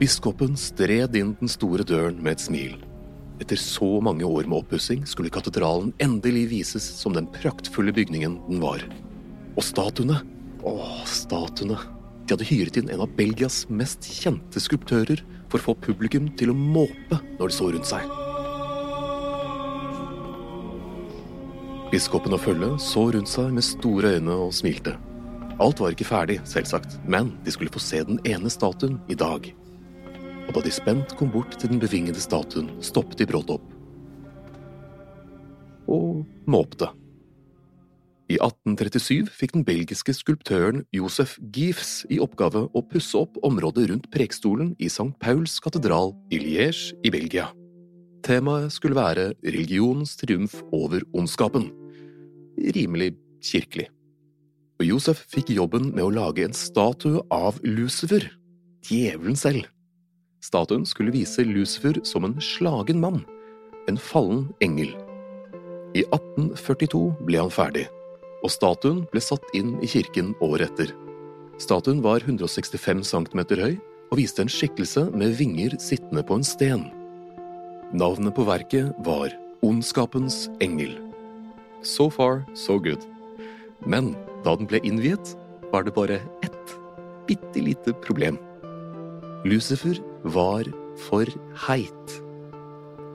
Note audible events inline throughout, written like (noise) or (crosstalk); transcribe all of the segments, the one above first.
Biskopen stred inn den store døren med et smil. Etter så mange år med oppussing skulle katedralen endelig vises som den praktfulle bygningen den var. Og statuene Å, statuene. De hadde hyret inn en av Belgias mest kjente skulptører for å få publikum til å måpe når de så rundt seg. Biskopen og følget så rundt seg med store øyne og smilte. Alt var ikke ferdig, selvsagt, men de skulle få se den ene statuen i dag og da de spent kom bort til den bevingede statuen, stoppet de brått opp. Og måpte. I 1837 fikk den belgiske skulptøren Josef Giefs i oppgave å pusse opp området rundt prekestolen i St. Pauls katedral i Liège i Belgia. Temaet skulle være religionens triumf over ondskapen. Rimelig kirkelig. Og Josef fikk jobben med å lage en statue av Lucifer, djevelen selv. Statuen skulle vise Lucifer som en slagen mann, en fallen engel. I 1842 ble han ferdig, og statuen ble satt inn i kirken året etter. Statuen var 165 cm høy og viste en skikkelse med vinger sittende på en sten. Navnet på verket var Ondskapens engel. So far, so good. Men da den ble innviet, var det bare ett bitte lite problem. Lucifer var for heit.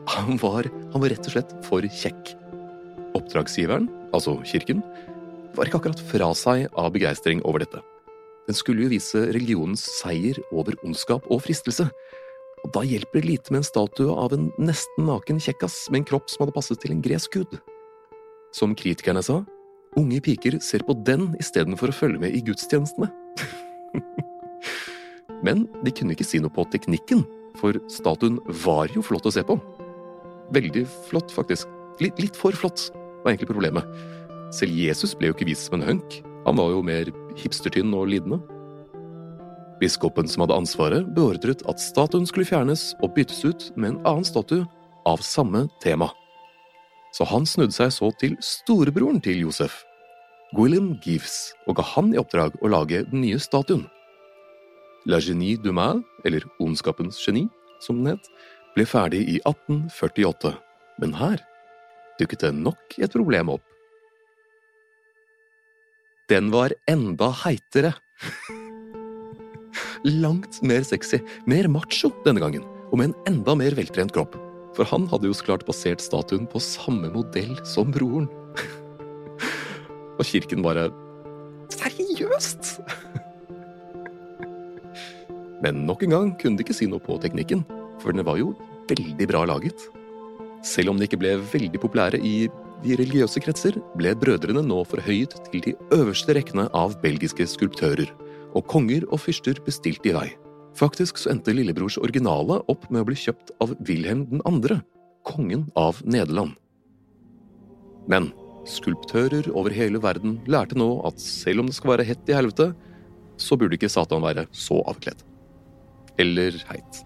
Han var, han var rett og slett for kjekk. Oppdragsgiveren, altså kirken, var ikke akkurat fra seg av begeistring over dette. Den skulle jo vise religionens seier over ondskap og fristelse. Og da hjelper det lite med en statue av en nesten naken kjekkas med en kropp som hadde passet til en gresk gud. Som kritikerne sa, unge piker ser på den istedenfor å følge med i gudstjenestene. (laughs) Men de kunne ikke si noe på teknikken, for statuen var jo flott å se på. Veldig flott, faktisk. Litt, litt for flott, var egentlig problemet. Selv Jesus ble jo ikke vist som en hunk. Han var jo mer hipstertynn og lidende. Biskopen som hadde ansvaret, beordret at statuen skulle fjernes og byttes ut med en annen statue av samme tema. Så han snudde seg så til storebroren til Josef, Gwilym Gives, og ga han i oppdrag å lage den nye statuen. La Genie du Mal, eller Ondskapens geni, som den het, ble ferdig i 1848, men her dukket det nok et problem opp. Den var enda heitere. (laughs) Langt mer sexy, mer macho denne gangen, og med en enda mer veltrent kropp. For han hadde jo så klart basert statuen på samme modell som broren. (laughs) Og kirken bare Seriøst?! (laughs) Men nok en gang kunne de ikke si noe på teknikken, for den var jo veldig bra laget. Selv om de ikke ble veldig populære i de religiøse kretser, ble brødrene nå forhøyet til de øverste rekkene av belgiske skulptører, og konger og fyrster bestilte i vei. Faktisk så endte lillebrors originale opp med å bli kjøpt av Wilhelm 2., kongen av Nederland. Men skulptører over hele verden lærte nå at selv om det skal være hett i helvete, så burde ikke Satan være så avkledd. Eller heit.